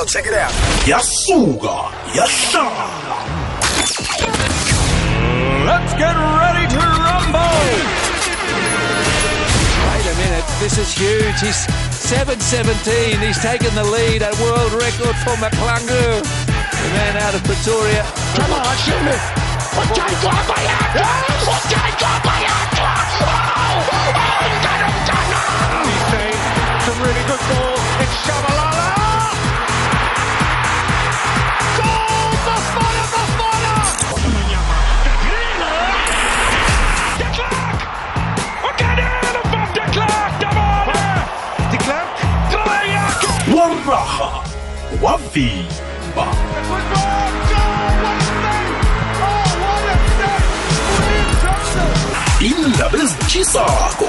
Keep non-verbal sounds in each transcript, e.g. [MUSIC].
Yo, check it out. yasuka yahlala Let's get ready to rumble. Wait a minute, this is huge. He's 7.17. He's taken the lead, a world record for McClungu. The man out of Pretoria. Come on, shoot me. Ujaigwa Bayatla! Ujaigwa Bayatla! Oh! Oh, it's a really good ball. It's Shabalala! Waraha wavimba indaba ezitshisako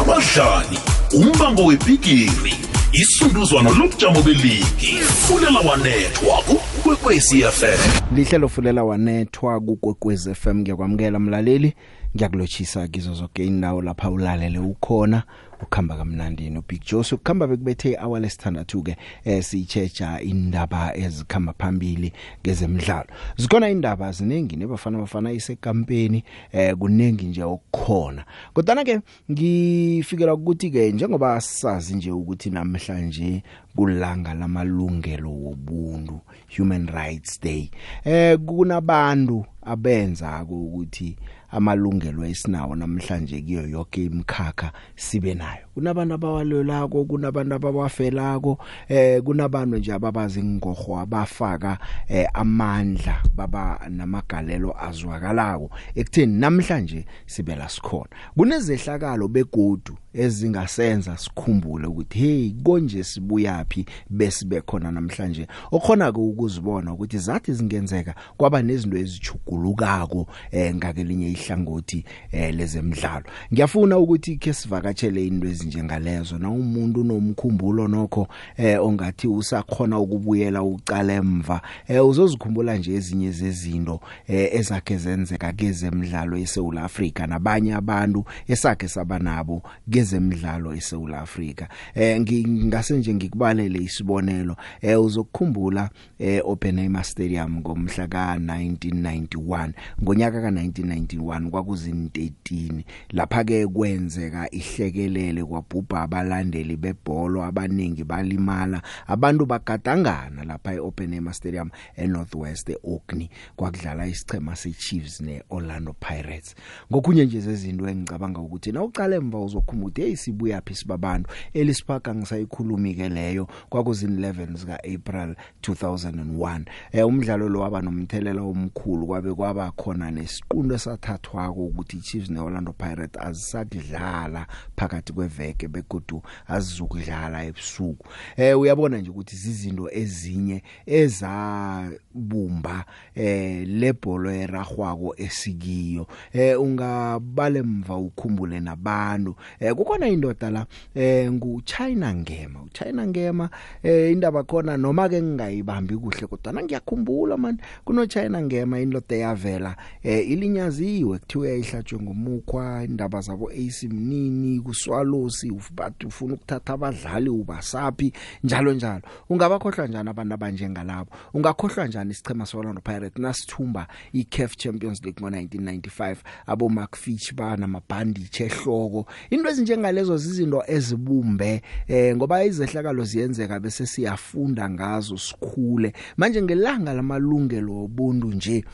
abadlali umbango webhigiri isunduzwano lobujamo beligi fulela wanethwa kukwekwecfm lihlelo fulela wanethwa kukwekwez FM ngiyakwamukela mlaleli. Ngiyakulotshisa kizo zonke indawo lapha ulalele ukhona. Ukuhamba kamnandi no Big Joe. Ukuhamba bekubethe hour lesithandathu ke eh sichecha indaba ezikhamba phambili ngezemidlalo. Zikhona indaba ziningi nebafana bafana isekampeni eh kunengi nje okukhona. Kodwa ke ngifikela ukuthi ke njengoba sazi nje ukuthi namhlanje kulanga lamalungelo wobuntu human rights day eh kunabantu abenza ukuthi amalungelo esinawo namhlanje kuyo yonke imkhakha sibe nayo. Kunabantu abawalelako kunabantu abawafelako eh kunabantu nje ababazi ingorho abafaka eh, amandla baba namagalelo azwakalako. Ekutheni namhlanje sibe la sikhona. Kunezehlakalo begodu ezingasenza sikhumbule ukuthi hey konje sibuyapi besibe khona namhlanje. Okhona ke ukuzibona ukuthi zathi zingenzeka kwaba nezinto ezichugulukako eh ngakelinye ihlangothi eh lezemidlalo. Ngiyafuna ukuthi ke sivakatshele into ezinjengalezo. Na umuntu nomkhumbulo nokho eh ongathi usakhona ukubuyela ucala emva eh uzozikhumbula nje ezinye zezinto eh ezakhe zenzeka kezemidlalo eSouth Africa nabanye abantu esakhe sabanabo kezemidlalo eSouth Africa eh ngingase nje ngikubalele isibonelo eh uzokukhumbula eh Oppenheimer Stadium ngomhla ka 1991 ngonyaka ka 1991 kwakuzini 13 lapha ke kwenzeka ihlekelele kwabhubha abalandeli bebhola abaningi balimala. Abantu bagadangana lapha eOppenheimer Stadium eNorthwest eOkney kwakudlala isichema seChiefs neOrlando Pirates. Ngokunye nje zezinto engicabanga ukuthi na uqala emva uzokhumbula ukuthi hey sibuya phi sibabantu? Elispark angisayikhulumi ke leyo kwakuzini 11 zika April 2001 eh umdlalo lo waba nomthelela omkhulu kwabe kwaba khona nesiqundo esathathwako ukuthi iChiefs neOrlando Pirates azisakudlala phakathi kweveke begodu azizukudlala ebusuku. Eh uyabona nje ukuthi izinto ezinye ezabumba eh lebholo eragwako esikiyo. Eh ungabale mva ukhumbule nabantu eh kukhona indoda la eh nguChina Ngema. uChina Ngema eh indaba khona noma ke ngingayibambi kuhle kodwa ngiyakhumbula man kuno China Ngema indoda yavela eh ilinyaziwe kuthiwa ihlatshwe ngomukhwa indaba zabo AC Mnini kuswalosi ubathi ufuna ukuthatha abadlali ubasaphi njalo njalo. Ungabakhohlwa njani abantu abanjengalabo? Ungakhohlwa njani isichema seOrlando Pirates nasithumba iCAF Champions League ngo1995 abo Mark Fitch bana mabhandiche ehloko. Into ezinjengalezo zizinto ezibumbe eh ngoba izehlakalo ziyenzeka bese siyafunda ngazo sikhule. Manje ngelanga lamalungelo obuntu nje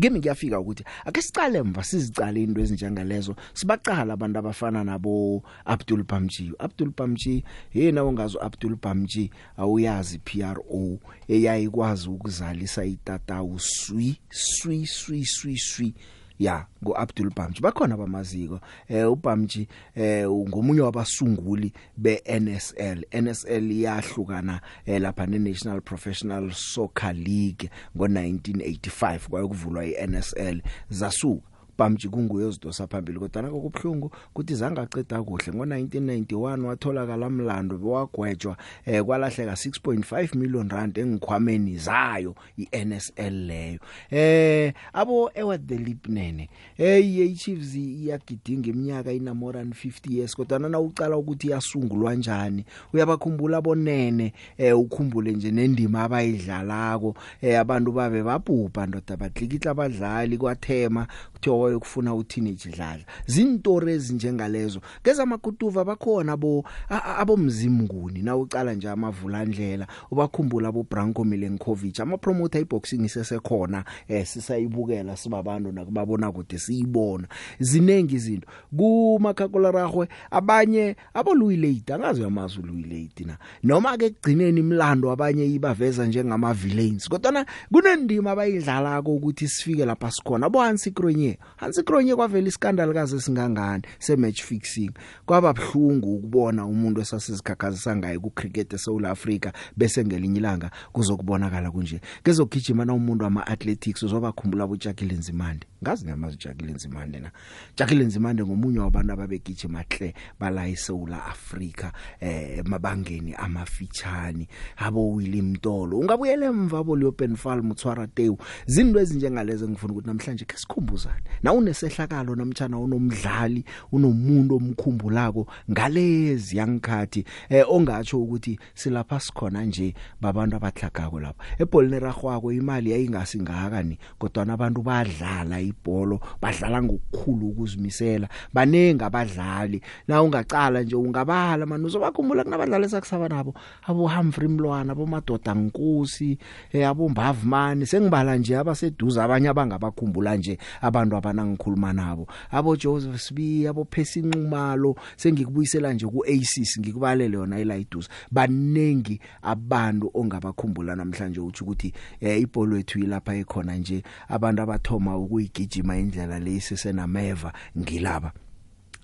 kimi ngiyafika ukuthi ake sicale emva sizicale into ezinjengalezo. Sibaqala abantu abafana nabo Abdul Bamji. Abdul Bamji yena ongazo Abdul Bamji awuyazi PRO eyayikwazi ukuzalisa itatawu swi swi swi swi swi. Ya ngoAbdul Bamji. Bakhona bamaziko. Eh uBamji eh ngomunye wabasunguli beNSL NSL yahlukana eh, lapha neNational Professional Soccer League ngo1985 kwayokuvulwa iNSL zasuka. Ubhamji kunguye ozidosa phambili kodwa nako kubhlungu kuthi zange aqeda kuhle ngo1991 watholakala mlando bewagwetjwa eh kwalahleka 6.5 million rand engikhwameni zayo iNSL leyo. Eh abo Ewart the Lipnene eh iChiefs iyagidinga iminyaka ina more than 50 years kodwa na ucala ukuthi yasungulwa kanjani uyabakhumbula bonene eh ukhumbule nje nendima abayidlalako eh abantu babe babhubha ndoda badlikitla abadlali kwathema kuthiwa wayokufuna uteenage dlala zintori ezinjengalezo. Keza makutuva bakhona abo abomzimnguni. Na ucala nje amavulandlela ubakhumbula abo Branko Milenkovic ama promoter iboxing sesekhona eh sisayibukela sibabantu nakubabona kude siyibona. Zinengi izinto. Kumakhakola ragwe abanye abolui late angazi uyamazi ului late na. Noma ke kugcineni imlando abanye ibaveza njengama villains kodwa kunendima abayidlalako ukuthi sifike lapha sikhona. Bo Hansi Kronje Hansi Kronje kwavela iskandal kaze singangani se match fixing. Kwaba bhlungu ukubona umuntu esasizikhakhazisa ngaye ku cricket eSouth Africa bese ngelinye ilanga kuzokubonakala kunje. Kezogijima na umuntu ama athletics uzobakhumbula bo Jacqueline Zimande ngazi ngamazi Jacqueline Zimande na. Jacqueline Zimande ngomunye wabantu ababegijima hle bala eSouth Africa eh mabangeni amafitshani abo Willie Mtolo. Ungabuyele emva bo Leopen Fall Mtswara Teu zinto ezinjengalezi ngifuna ukuthi namhlanje ke sikhumbuzane. Na unesehlakalo namtjana unomdlali unomuntu omkhumbulako ngalezi yangikhathi eh ongatsho ukuthi silapha sikhona nje babantu abahlagako lapha. Ebholini ragwako imali yayingasingaka ni kodwa abantu badlala ibholo badlala ngokukhulu ukuzimisela banengi abadlali. Na ungacala nje ungabala manje uzobakhumbula kunabadlali sakusaba nabo abo Humphrey Mlwana abo Madoda Nkosi eh abo Mbavumani sengibala nje abaseduze abanye abangabakhumbula nje abantu abanangikhuluma nabo. Abo Joseph Sbi abo Percy Nxumalo sengikubuyisela nje ku ACS ngikubalele yona eLaidus banengi abantu ongabakhumbula namhlanje uthi ukuthi eh ibholo yethu ilapha ekhona nje abantu abathoma ukuyigijima indlela leyisesenameva ngilaba.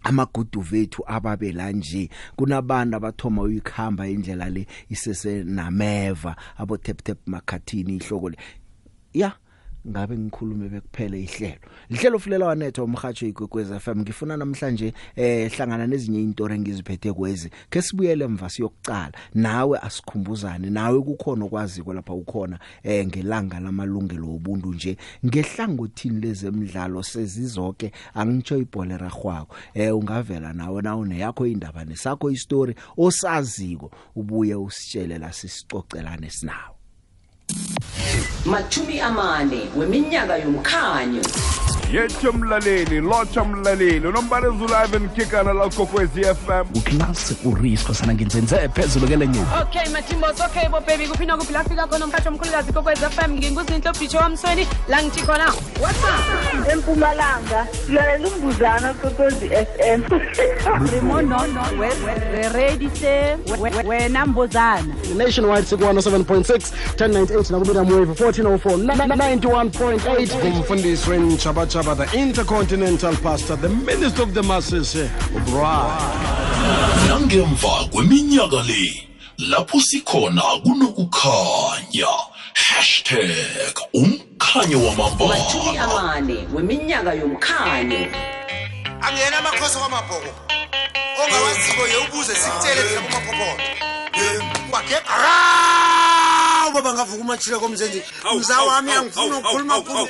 Amagudu vethu ababela nje kunabantu abathoma uyikhamba indlela le isese nameva abo tap tap makhathini ihloko le. Ya ngabe ngikhulume bekuphele ihlelo. Lihlelo fulela wanetho umhajo igwegweza FM ngifuna namhlanje eh hlangana nezinye izinto engiziphethe kwezi. Ke sibuyele emva siyokucala. Nawe asikhumbuzane nawe kukhona okwaziko lapha ukhona eh ngelanga lamalungelo obuntu nje. Ngehlangothini lezemidlalo sezizoke angitsho ibhola ragwako eh ungavela nawe na une yakho indaba nesakho istory osaziko ubuye usitshele la sisicocelane sinawo mathumi amane weminyaka yomkhanyo. Yethu mlaleli lotsha mlaleli unombalezi ulive nkikana la kokwezi FM uklase urisho sana nginzenze phezulu ke lenye. Okay matimbos okay bo baby kuphi? Lafika khona umphathi omkhulukazi kokwez FM nginguzinto bhisho wamsweni la ngithi khona what's up? Empumalanga silalela umbuzana kokozi FM limonono ready se wena mbuzana nationwide siku 107.6 1098 nakumina wave 1404 91.8 kumfundisi wentshabatshaba the intercontinental pastor the minister of the masses ubra nangemva kweminyaka le lapho sikhona kunokukhanya #umkhanyo mathumi wamambala. Amane weminyaka yomkhanyo angena amakhosi kwamabhoko ongawaziko ye ubuze sikutshele thina kumaphopholo bagega baba ngavuka umashile komzenzi mza wami angifuna ukukhuluma kulo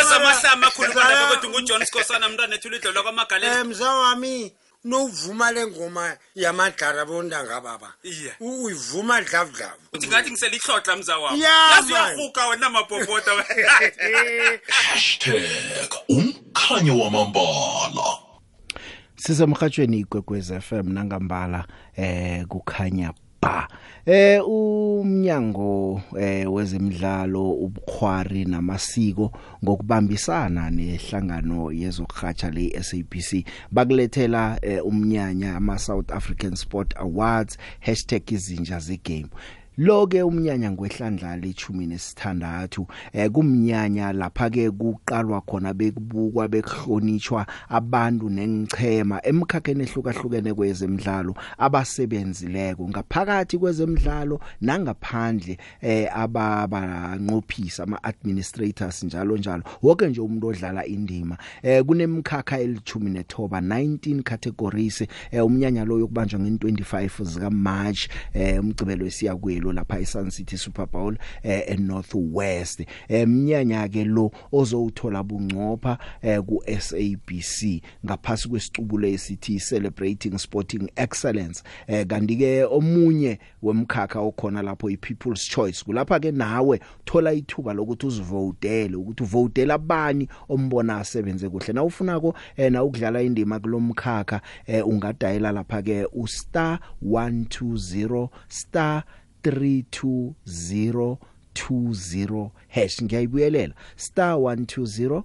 esamahlama akhulumana bekwethu ngujohn sikhosana mntwana ethu lidlolwa kwamagalela Eh, mza wami nowuvuma le ngoma yamadlara bondanga baba. Uyivuma dlavudlavu. Uthi ngathi ngiselihlohla mza wami. Ya, yazi man. uyahuka wena mabhobhoda [LAUGHS] umkhanyo wamambala. Sisemhathweni igwegwez FM nangambala eh kukhanya ba. Eh umnyango eh wezemidlalo ubukhwari namasiko ngokubambisana nehlangano yezokuhatsha le SABC bakulethela eh, umnyanya ama South African Sport Awards #izinja ze game lo ke umnyanya ngwehlandla lechumi nesithandathu eh kumnyanya lapha ke kuqalwa khona bekubukwa bekuhlonitshwa abantu nengichema emkhakheni ehlukahlukene kwezemidlalo abasebenzileko. Ngaphakathi kwezemidlalo nangaphandle eh ababanqophisa ama administrators njalo njalo wonke nje umuntu odlala indima. Eh kunemkhakha elithumi nethoba 19 categories eh umnyanya lo yokubanjwa nge25 zika March eh umgcibelo esiyakwelo lapha eSun City Super Bowl eh eNorth West emnyanya ke lo ozowuthola bungcopha eh ku SABC ngaphasi kwesicubulo esithi celebrating sporting excellence. Eh kanti ke omunye wemkhakha okhona lapho iPeople's Choice kulapha ke nawe thola ithuba lokuthi uzivotele ukuthi uvotela abani ombona asebenze kuhle. Na ufunako eh na ukudlala indima kulomkhakha eh ungadayela lapha ke u star 120 star 32020 hash. Ngiyayibuyelela. Star 120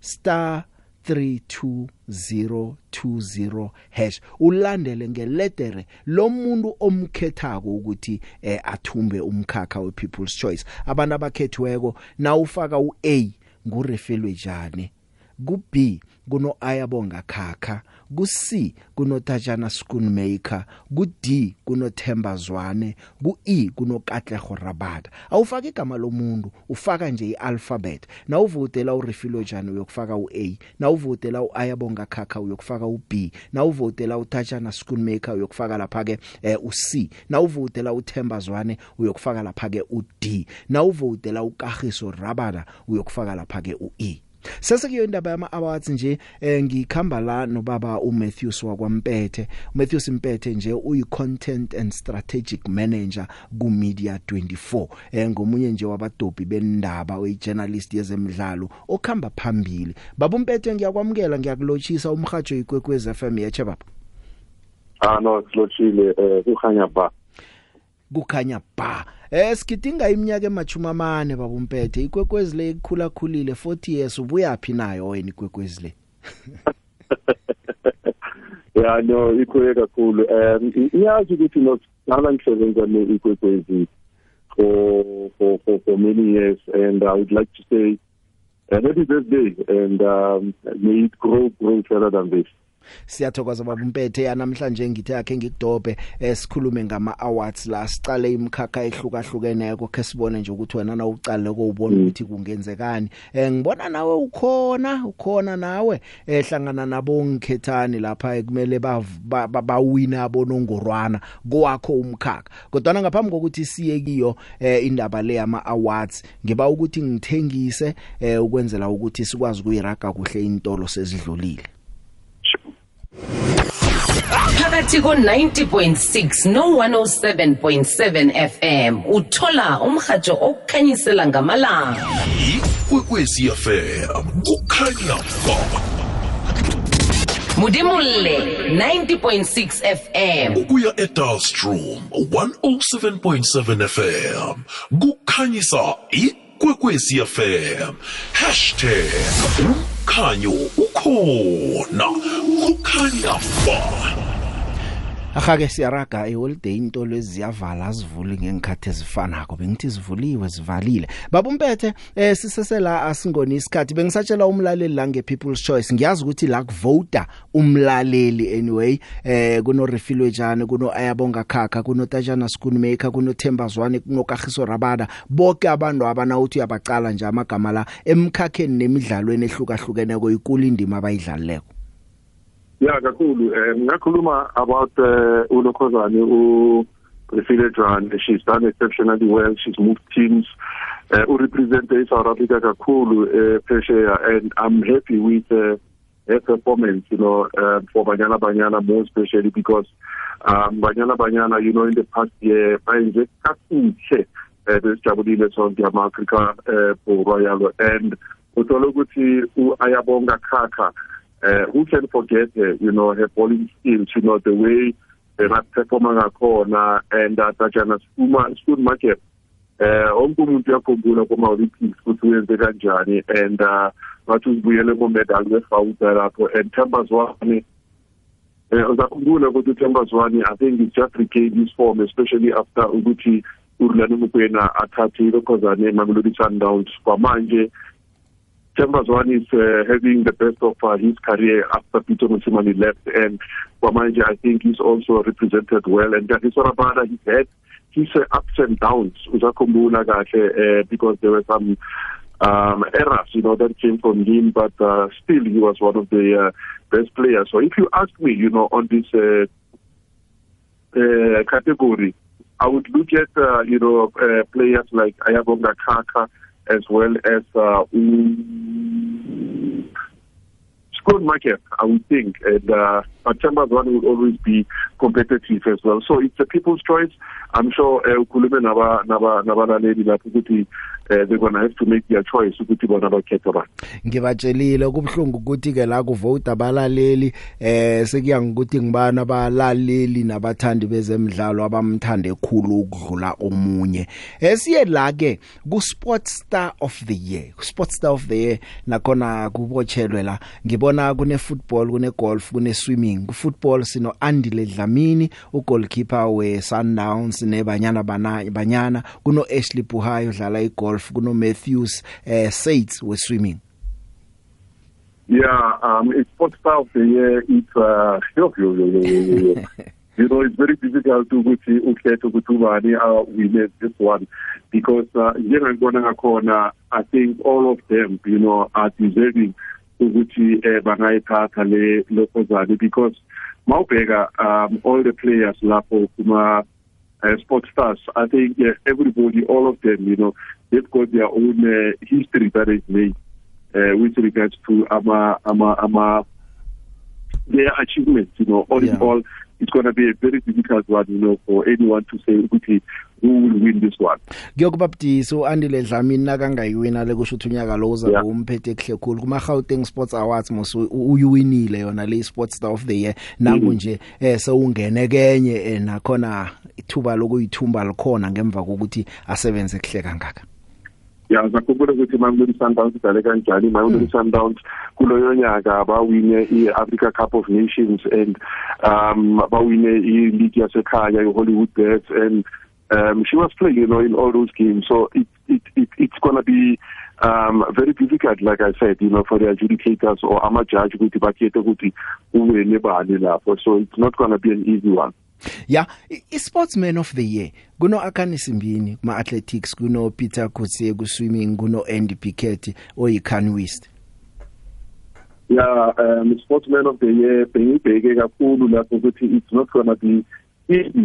star 32020 hash. Ulandele ngeledere lomuntu omkhethako ukuthi eh, athumbe umkhakha we people's choice. Abantu abakhethiweko na ufaka uA ngurefelwe jane ku B kuno ayabonga khakha ku C kuno Tajana Schoonmaker ku D kuno Themba Zwane ku E kuno Katlego Rabada. Awufaka igama lomuntu ufaka nje ialphabet. Na uvotela uRefilo Jani uyokufaka uA na uvotela uayabonga khakha uyokufaka uB na uvotela uTajana Schoonmaker uyokufaka lapha ke eh, uC na uvotela uThemba Zwane uyokufaka lapha ke uD na uvotela uKagiso Rabada uyokufaka lapha ke uE. Sesekuyo indaba yama awards nje eh, ngikhamba la nobaba uMatthews wakwaMpethe. uMatthews Mpethe nje uyi content and strategic manager ku Media 24 eh ngomunye nje wabadobi bendaba oyijournalist yezemidlalo okhamba phambili. Baba uMpethe ngiyakwamukela ngiyakulochisa umhajo ikwekwezi FM yeche baba? Ah no silochile eh kukhanya ba. Kukhanya ba. Eh sigidinga iminyaka emachuma amane baba umpethe ikwekwezi le ikhula khulile 40 years ubuyapi nayo wena ikwekwezi le Yeah no ikhule kakhulu um iyazi ukuthi no ngala ngisebenza ne ikwekwezi for for for for many years and I would like to say uh, happy birthday and um, may it grow grow further than this siyathokoza baba umpethe yanamhlanje ngithe yakhe ngikudobe esikhulume ngama awards la sicale imkhakha ehlukahlukeneko ke sibone nje ukuthi wena na ucale ko ubona ukuthi kungenzekani. Eh ngibona nawe ukhona ukhona nawe ehlangana nabo ngikhethani lapha kumele bawina abonongorwana kwakho umkhakha. Kodwa ngaphambi kokuthi siye kiyo eh indaba le yama awards ngiba ukuthi ngithengise eh ukwenzela ukuthi sikwazi ukuyiraga kuhle intolo sezidlulile. Phakathi ko-90.6 no-107.7 fm uthola umhajo okukhanyisela ngamalanga. Ikwekwezi fm kukhanya ba mudimulle 90.6 fm ukuya edalstrom 107.7 fm kukhanyisa ikwekwezi fm #umkhanyo ukhona. Kukhanya ba Ahake siyaraga eholiday into leziyavala azivuli ngengikhathi ezifanako. Bengithi zivuliwe zivalile. Babumpethe eh sisesela asingoni isikhathi. Bengisatshela umlaleli la nge people's choice. Ngiyazi ukuthi la kuvota umlaleli anyway. Eh kuno refilwe jane kuno ayabonga khakha kuno Tajana Schoonmaker kuno Themba Zwane kuno Kagiso Rabada. Bonke abantu abana uthi uyabaqala nje amagama la emkhakheni nemidlalweni ehlukahlukeneko ikulu indima abayidlaleko Yeah kakhulu eh ngakhuluma about uh, ulokhozane u Refile John she's done exceptionally well. She's moved teams uh, u represent South Africa kakhulu uh, pressure and I'm happy with uh, her performance you know uh, for Banyana Banyana more especially because um Banyana Banyana you know in the past year bayenze kakuhle eh besijabulile sonke ama Africa eh Royal. And uthola ukuthi uayabonga khakha uh, who can forget her, you know, her bowling skills, you know, the way they're performing ngakhona and uh, Tajana Skuma Schoonmaker eh onke umuntu uyakhumbula kuma Olympics ukuthi uyenze kanjani and uh bathi uzibuyele ku medal wefawuta lapho and Themba Zwane eh uzakhumbula ukuthi Themba Zwane I think it's just regained his form especially after ukuthi urulani mokwena athathe ilokhozane emamelodi sundowns. Kwamanje Chambers one is uh, having the best of uh, his career after Peter Musimani left, and Kwamanje, I think, he's also represented well. And Kagiso Rabada, he's had his uh, ups and downs, Uzakumbula uh, because there were some um, errors, you know, that came from him, but uh, still he was one of the uh, best players. So if you ask me, you know, on this uh, uh, category, I would look at, uh, you know, uh, players like Ayabonga Kaka, as well as uh, Scone market, I would think. And uh, Chambers one will always be competitive as well. So it's a people's choice. I'm sure uh, ukhulume naba naba nabalaleli lapho ukuthi uh, they're going to have to make their choice ukuthi bona bakhetha bani. ngibatshelile kubhlungu ukuthi ke la kuvote abalaleli eh sekuya ngokuthi ngibani abalaleli nabathandi bezemidlalo abamthande ekhulu ukudlula omunye. Esiye la ke ku sports star of the year sports star of the year nakhona kubotshelwe la. Ngibona kune football kune golf kune swimming ku football sino Andile Dlamini ugoalkeeper we Sundowns nebanyana bana banyana kuno Ashley Puhayo udlala igolf. Kuno Matthews eh Sates we swimming Yeah, um, it's sports of the year. It's uh, [LAUGHS] yo, yo, yo, yo, yo, yo. [LAUGHS] you know, it's very difficult to ukuthi ukhethe ukuthi ubani uh, win this one because uh, njengangibona ngakhona I think all of them, you know, are deserving ukuthi eh, bangayithatha le lokhozane because mawubheka um, all the players lapho kuma uh, sports stars I think uh, everybody all of them you know they've got their own uh, history that is made uh, with regards to ama ama ama their achievements you know all Yeah. in all it's going to be a very difficult one you know for anyone to say ukuthi who will win this one. Ngiyokubabdisa uAndile Dlamini nakangayiwina le kusho ukuthi unyaka lo uza Yeah. umphethe kuhle khulu. Kuma Gauteng Sports Awards mosu uyuwinile yona le Sports Star of the Year. Nangu nje eh sewungene kenye eh, nakhona ithuba lokuyithumba likhona ngemva kokuthi asebenze kuhle kangaka. Ya ngakhumbula ukuthi Mamelodi Sundowns idlale kanjani. Mamelodi Sundowns kuloyo nyaka bawine i-Africa Cup of Nations and um bawine i-league yasekhaya i-Hollywood Bears and um she was playing you know in all those games. So it it, it it's going to be um very difficult like i said you know for the adjudicators or ama judge ukuthi bakhethe ukuthi uwene bani lapho so it's not going to be an easy one. Yeah, i- i-sportsman of the year. Kuno Akani Simbini kuma athletics kuno Peter Kutse ku swimming kuno Andy Pickett oyicanoeist. yeah um sportsman of the year bengibheke kakhulu lapho ukuthi it's not going to be easy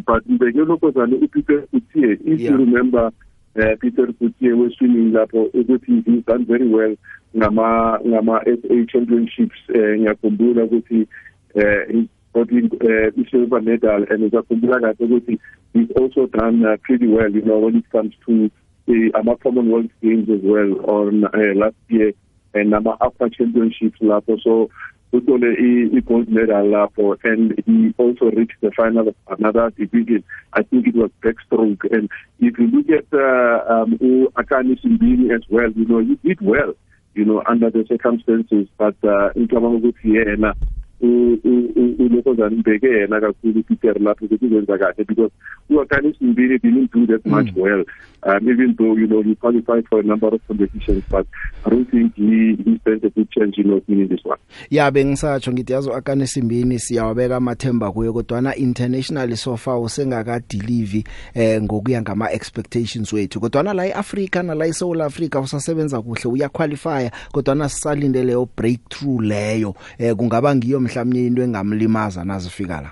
but ngibeke lokozane uPeter Kutsie if Yeah. you remember uh, Peter Kutsie was swimming lapho ukuthi he's done very well ngama ngama SA championships eh, ngiyakhumbula ukuthi uh, got in uh, silver medal and ngiyakhumbula kahle ukuthi he's also done uh, pretty well you know when it comes to the ama Commonwealth games as well on uh, last year and ama Africa championships lapho so uthole i gold medal lapho and he also reached the final of another division. I think it was backstroke. And if you look at uh, um Akani Simbini as well you know he did well you know under the circumstances but uh ngicabanga ukuthi yena ulokozana ngibheke yena kakhulu Peter lapho ukuthi ukwenza kahle because uAkani Simbini didn't do that much well. Um, even though you know he qualified for a number of competitions but I don't think he he stands a good chance you know winning this one. Ya bengisatsho ngithi yazo Akani Simbini siyawabeka amathemba kuye kodwa na international so far usengaka deliver eh ngokuya ngama expectations wethu. Kodwa na la eAfrica na la eSouth Africa usasebenza kuhle uya qualify kodwa na sisalinde leyo breakthrough leyo eh kungaba ngiyo mhlawumnye into engamlimaza nazifika la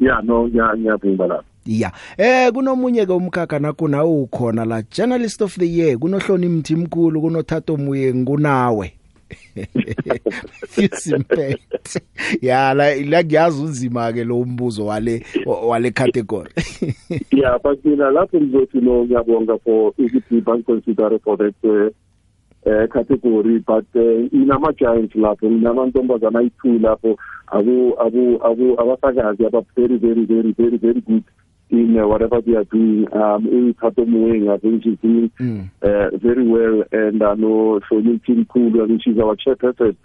yeah no yeah ngiyavuma lapho Yeah. Eh kunomunye ke umkhakha nakuna ukhona la journalist of the year kunohloni mthimkhulu kunothatho muye ngunawe. [LAUGHS] Fisimpet. Ya la la ngiyazi unzima ke lo mbuzo wale wale category. [LAUGHS] yeah but mina lapho ngizothi no ngiyabonga for ukuthi bangiconsider for that uh, uh, category but uh, inama giants lapho inamantombazana ayi-two lapho abo abo abo abasakazi aba very very very very very good in uh, whatever they are doing um uThato Moeng I think she's doing Mm. uh, very well and I know Shoni Mkhulu I think she's our chairperson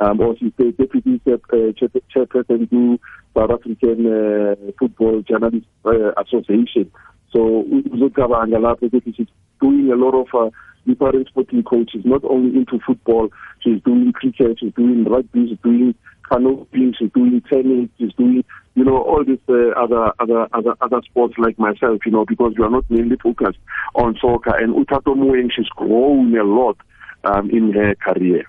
um, or she's the deputy uh, chair, chairperson to South African uh, Football Journalists uh, Association. So uzocabanga lapho ukuthi she's doing a lot of uh, different sporting coaches, not only into football, she's doing cricket, she's doing rugby, she's doing canoeing, she's doing tennis, she's doing, you know, all these uh, other, other, other, other sports like myself, you know, because we are not mainly focused on soccer. And Utato Mueng, she's grown a lot um, in her career.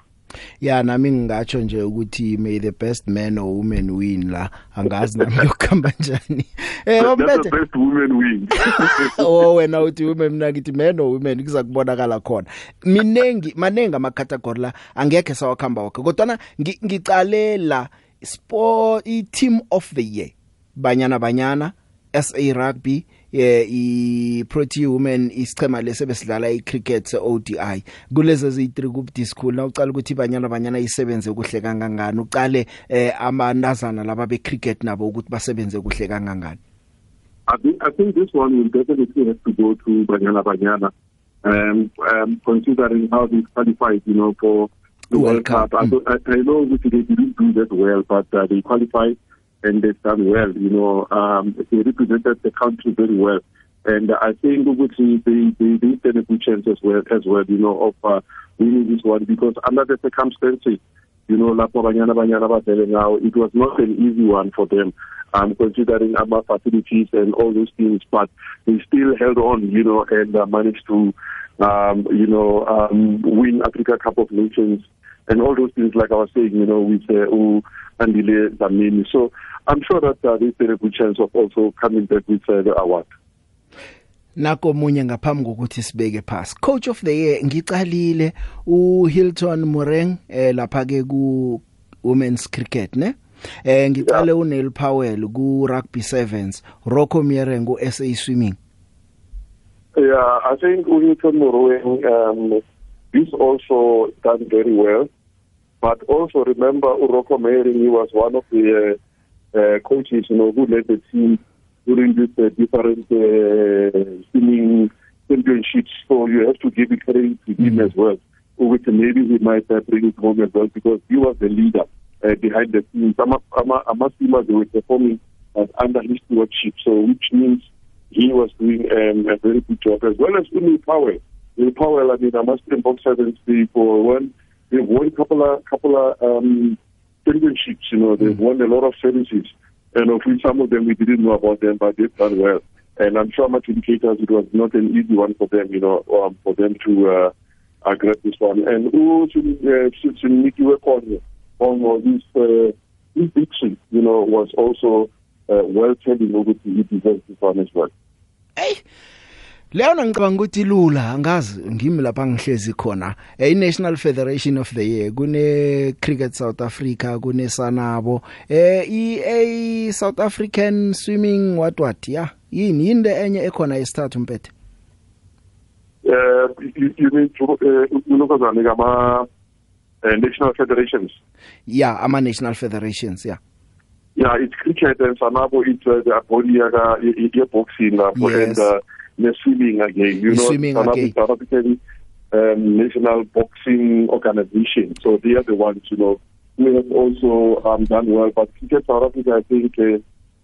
Ya nami ngingatsho nje ukuthi may the best man or woman win la. Angazi nami yokuhamba njani. Eh That's the ompethe best woman win. [LAUGHS] oh wena uthi women mina ngithi man or women kuza kubonakala khona. Minengi manengi ama category la angekhe sawakhamba wonke kodwa ngi- ngicalela sport i team of the year banyana banyana SA rugby eh i Protea women isichema lesebesidlala icricket se ODI kulezi eziyi3 kubdi school na ucala ukuthi banyana banyana isebenze kuhle kangangani? Uqale eh amanazana laba be cricket nabo ukuthi basebenze kuhle kangangani? I think I think this one will definitely have to go to Banyana Banyana, um, um, considering how they qualified, you know, for the World, Cup. I, don't- I, I know that they didn't do that well, but uh, they qualified and they've done well. You know, um, they represented the country very well, and I think Uguti they they they stand a good chance as well as well. You know, of uh, winning this one because under the circumstances you know, lapho banyana banyana badlale now, it was not an easy one for them, um, considering our facilities and all those things, but they still held on, you know, and uh, managed to, um, you know, um, win Africa Cup of Nations and all those things, like I was saying, you know, with uh, U Andile Zamini. So I'm sure that uh, they stand a good chance of also coming back with uh, the award. nako munye ngaphambi kokuthi sibeke pass coach of the year ngicalile uHilton Mureng eh lapha ke ku women's cricket ne eh ngicale uNeil Powell ku rugby sevens Rocco Miereng ku SA swimming Yeah, I think Unito Moroeng, um, he's also done very well. But also remember Uroko Mehring, he was one of the uh, uh, coaches, you know, who led the team during these uh, different uh, swimming championships. So you have to give it credit to him as well. Which maybe he might uh, bring it home as well because he was the leader uh, behind the scenes. Ama, ama, swimmers, were performing uh, under his stewardship. So which means he was doing um, a very good job as well as Umi Powell. Umi Powell, I mean, I must in box sevens for one. They've won a couple of couple of um, championships. You know, they've won a lot of services, and of which some of them we didn't know about them, but they've done well. And I'm sure much indicators it was not an easy one for them. You know, um, for them to uh, uh, grab this one. And who should should Nikki work on on this uh, this diction? You know, was also uh, well telling over to he deserves this one as well. Leyo ngicabanga ukuthi lula angazi ngimi lapha ngihlezi khona. Eh, iNational Federation of the Year kune Cricket South Africa kune Sanabo. Eh i South African Swimming what what yeah yini? Yinde enye ekhona esithathu mpethe? Uh, you, you mean to uh, unokozane kama uh, national federations? yeah ama National Federations yeah Yeah, it's cricket and Sanabo it's uh, the body yaka i- i- boxing lapho Yes. and uh, the swimming again. You know, swimming Sanabo again. South African um, national boxing organization. So they are the ones, you know, who have also um, done well. But cricket South Africa, I think uh,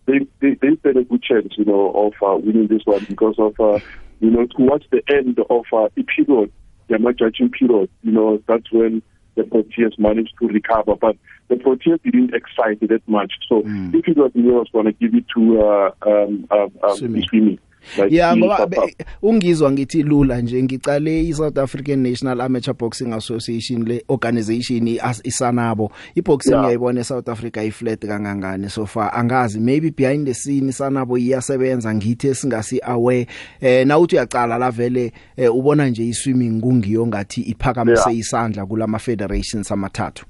they, they they stand a good chance, you know, of uh, winning this one because of uh, you know towards the end of uh, the period, the match judging period, you know, that's when the Proteas managed to recover. But the Proteas didn't excite it that much. So if it was me, I was going to give it to uh, um, um, um, Swimming. swimming. Like yeah the ngoba South be- ungizwa ngithi lula nje ngicale iSouth African National Amateur Boxing Association le organization i- isanabo iboxing Yeah. ngiyayibona eSouth Africa iflat kangangani so far angazi maybe behind the scene sanabo iyasebenza ngithi singasi aware eh nawuthi uyaqala la vele eh, ubona nje iswimming kungiyo ngathi iphakamise Yeah. isandla kulama federations amathathu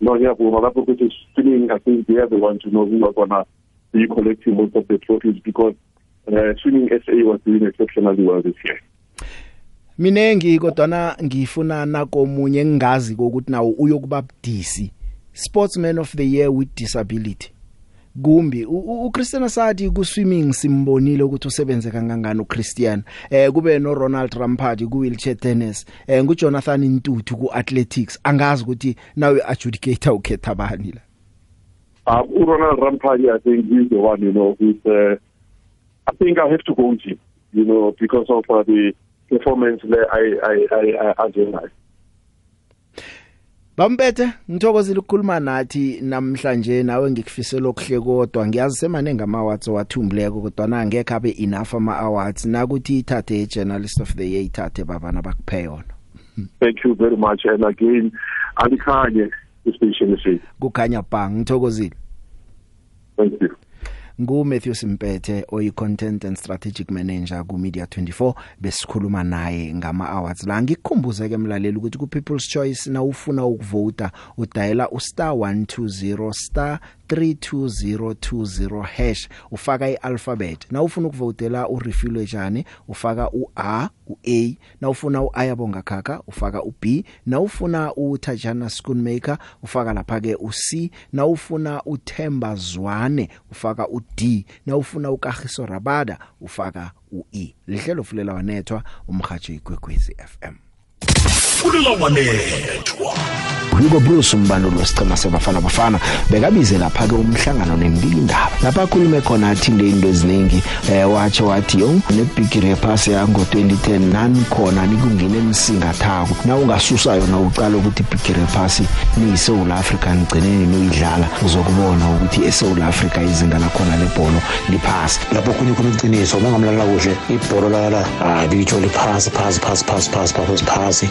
No, ngiyavuma lapho ukuthi swimming, I think they are the ones, you know, who are going to be collecting most of the trophies because uh, swimming SA was doing exceptionally well this year. minengi kodwa ngifuna nakomunye engazi ukuthi nawo uyokuba budisi. Sportsman of the year with disability. Kumbi. U- u- uChristian Sadi ku swimming simbonile ukuthi usebenze kangangani uChristian. Eh kube no Ronald Rampati ku wheelchair tennis. Eh ngu Jonathan Ntuthu ku athletics angazi ukuthi nawe adjudicator ukhetha bani la? Um, uRonald Rampali, I think he's the one, you know, who's, uh, I think I have to go with him, you know, because of uh, the performance that I, I, I, I, I realized. Bampethe ngithokozile ukukhuluma nathi namhlanje nawe ngikufisela okuhle kodwa ngiyazi semanenge ama awards wathumbileko kodwa na ngeke abe enough ama awards nakuthi ithathe i journalist of the year ithathe babana bakuphe yona Thank you very much. And again, Alikhanye, the station is kukhanya bang ngithokozile Thank you. Ngu Matthew Simpethe oyi content and strategic manager ku Media 24 besikhuluma naye ngama awards la. Ngikukhumbuze ke mlaleli ukuthi ku People's Choice na ufuna ukuvota udiala u star 120 star 32020 hash ufaka ialphabet. Na ufuna ukuvotela urefill ejani ufaka uA uA. Na ufuna uayabonga khakha ufaka uB. Na ufuna uTajana Schoonmaker ufaka lapha ke uC. Na ufuna uThemba Zwane ufaka uD. Na ufuna uKagiso Rabada ufaka uE. Lihlelo fulela wanethwa umhajo igwegwezi FM fulela wanethwa. Hugo Bruce umbanduli wesicema sebafana bafana bekabize lapha ke umhlangano nembili indaba lapha akhulume khona athinde into eziningi eh watsho wathi yo nebigiri yephasi yango 2010 nani khona nikungena emsingathako. Na ungasusa yona uqala ukuthi ibigiri yephasi ni South Africa ngcineni noyidlala uzokubona ukuthi eSouth Africa izinga lakhona lebhola liphasi. Lapho khunye khona iqiniso bangamlalela kuhle ibhola lala hayi litsho liphasi phasi phasi phasi phasi phasi phasi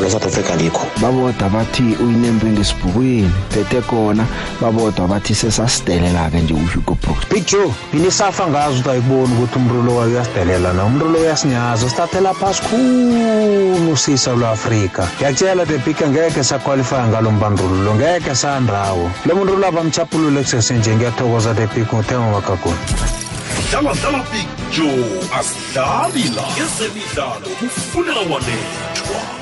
ibhola South Africa likho baboda bathi uyinembe ngesibhukweni bethe khona babodwa bathi sesasidelela ke nje uHugo Brooks Big Joe binisafa ngazi ukuthi ayiboni ukuthi umntu lo uyasidelela na? Umntu lo uyasinyaza sithathela phasi khulu sisa lweAfrika ngiyakutshela the big ngeke saqualify ngalo mbandululo. Ngeke sandawo. Lo muntu lapha mchapulule kusesenje ngiyathokoza the big ngothema magagoni. Dlala dlala big joe. Asidlali la. Ezemidlalo kufunela wanethwa.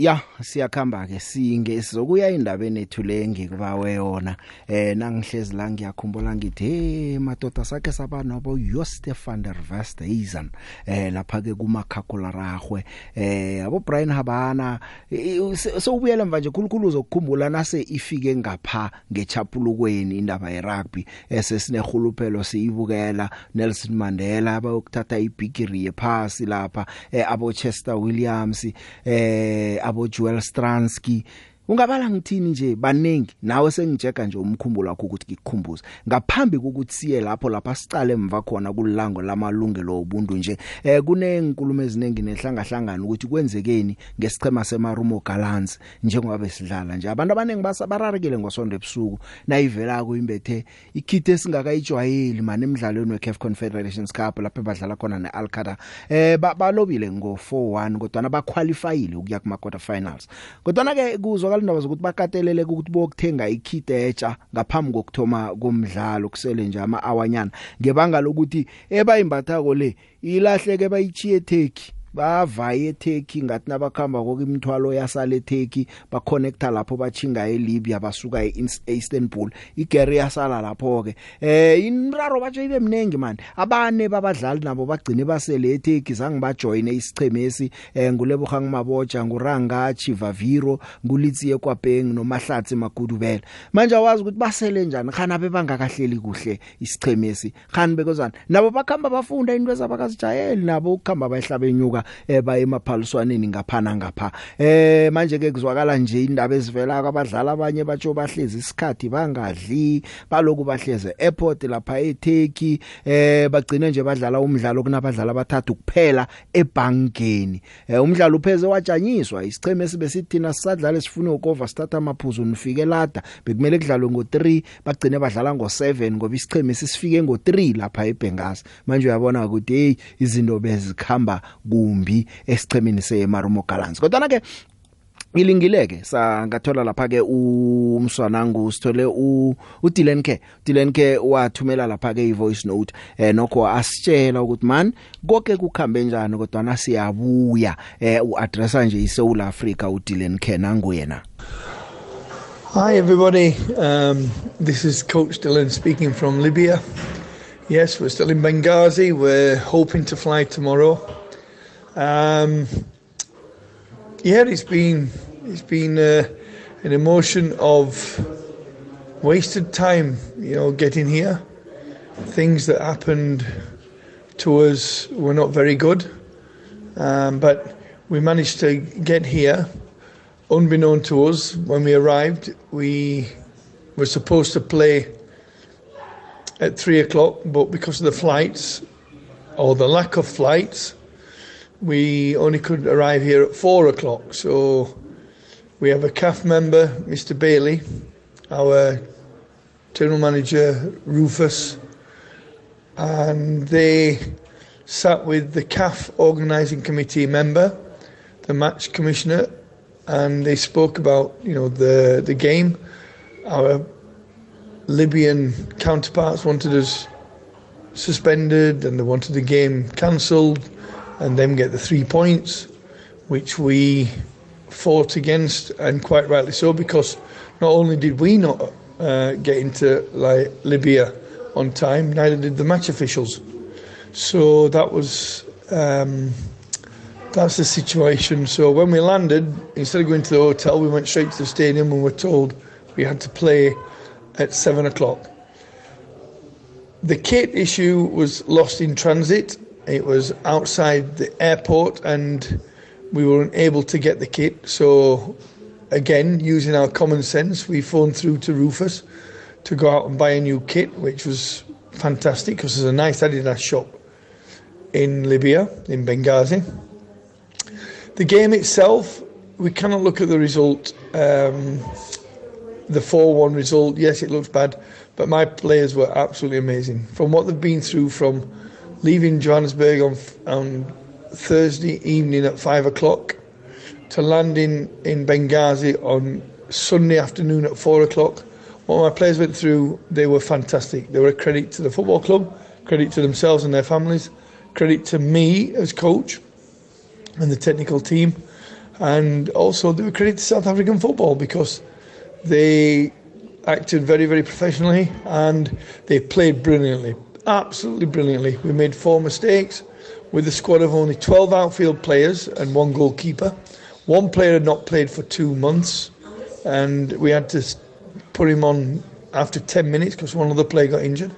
Ya siyakhamba ke singe sizokuya indabeni ethu le ngikubawe yona. Eh nangihlezi la ngiyakhumbula ngithi hey madoda sakhe sabanobo Joost van der Westhuizen. Eh lapha ke kumakhakula rahwe eh abo Brian Habana sowubuyela mva nje khulukhulu uzokukhumbula nase ifike ngapha ngechapulukweni indaba ye rugby esesinehuluphelo siyibukela. Nelson Mandela abayokuthatha ibigiri yephasi lapha eh abo Chester Williams eh abo Joel Stransky ungabala ngithini nje? Baningi. Nawe sengijeka nje umkhumbulo wakho ukuthi ngikukhumbuze. Ngaphambi kokuthi siye lapho lapha sicale emva khona kulilango lamalungelo obuntu nje eh kunenkulumo eziningi nehlanga hlangana ukuthi kwenzekeni ngesichema semarumo Gallants njengoba besidlala nje. Abantu abaningi basabararekile ngosonto ebusuku. Nayivela ku imbethe ikhithe singakayijwayeli manje emidlalweni weCAF Confederations Cup lapho badlala khona neAlcada eh balobile ngo 4-1 kodwa nabaqualifyile ukuya kuma quarter finals. Kodwa ke kuzwa indaba zokuthi bakatelele ukuthi bokuthenga ikhiteja ngaphambi kokuthoma komdlalo kusele nje ama awanyana ngebanga lokuthi ebayimbathako le ilahleke bayichiye Turkey bavaye eTurkey ngathi nabakhamba kokimthwalo yasale eTurkey baconnecta lapho bachinga eLibya basuka eIstanbul. Igere yasala lapho ke eh inraro batsho ibe mnengi man abane babadlali nabo bagcine basele eTurkey zange bajoine isichemesi eh ngulebogang maboja nguranga Chivaviro ngulitsi ekwabheng nomahlatsi magudubela manje awazi ukuthi basele njani khana bebangakahleli kuhle isichemesi khani bekozana nabo bakhamba bafunda into ezabakazijayeli nabo ukukhamba bayihlabe enyuka eba emaphaliswaneni ngaphana ngapha eh manje ke kuzwakala nje indaba ezivela kwabadlali abanye batsho bahlezi isikhathi bangadli baloku bahleze airport lapha eTurkey. Eh bagcine nje badlala umdlalo kunabadlali abathathu kuphela ebhankeni eh umdlalo upheze wajanyiswa isicheme sibe sithina sisadlala sifuna ukova start amaphuzu nifike lada. Bekumele kudlalwe ngo3 bagcine badlala ngo7 ngoba isicheme sisifike ngo3 lapha eBenghazi. Manje uyabona ukuthi hey izinto bezikhamba kumbi esichemeni seMarumo Gallants kodwa ke ilingileke sangathola lapha ke umswanangu sithole u Dylan K wathumela lapha ke ivoice note eh nokho asitshela ukuthi man konke kukhambe njani kodwa nasiyabuya eh uaddressa nje iSouth Africa uDylan K nangu yena Hi, everybody. Um, this is Coach Dylan speaking from Libya. Yes, we're still in Benghazi. We're hoping to fly tomorrow. Um, yeah, it's been it's been uh, an emotion of wasted time. You know, getting here, things that happened to us were not very good, um, but we managed to get here. Unbeknown to us, when we arrived, we were supposed to play at three o'clock, but because of the flights or the lack of flights, we only could arrive here at four o'clock. So we have a CAF member, Mr. Bailey, our general manager, Rufus, and they sat with the CAF organising committee member, the match commissioner, and they spoke about you know the the game. Our Libyan counterparts wanted us suspended, and they wanted the game cancelled, and them get the three points, which we fought against, and quite rightly so, because not only did we not uh, get into like Libya on time, neither did the match officials. So that was um, that's the situation. So when we landed, instead of going to the hotel, we went straight to the stadium and were told we had to play at seven o'clock. The kit issue was lost in transit. It was outside the airport and we weren't able to get the kit. So, again, using our common sense, we phoned through to Rufus to go out and buy a new kit, which was fantastic because there's a nice Adidas shop in Libya, in Benghazi. The game itself, we cannot look at the result. Um, the 4 1 result, yes, it looks bad, but my players were absolutely amazing. From what they've been through from leaving Johannesburg on, on Thursday evening at 5 o'clock to landing in Benghazi on Sunday afternoon at 4 o'clock, what my players went through, they were fantastic. They were a credit to the football club, credit to themselves and their families, credit to me as coach and the technical team, and also they were credit to South African football because they acted very, very professionally and they played brilliantly, absolutely brilliantly. We made four mistakes with a squad of only 12 outfield players and one goalkeeper. One player had not played for two months, and we had to put him on after 10 minutes because one other player got injured.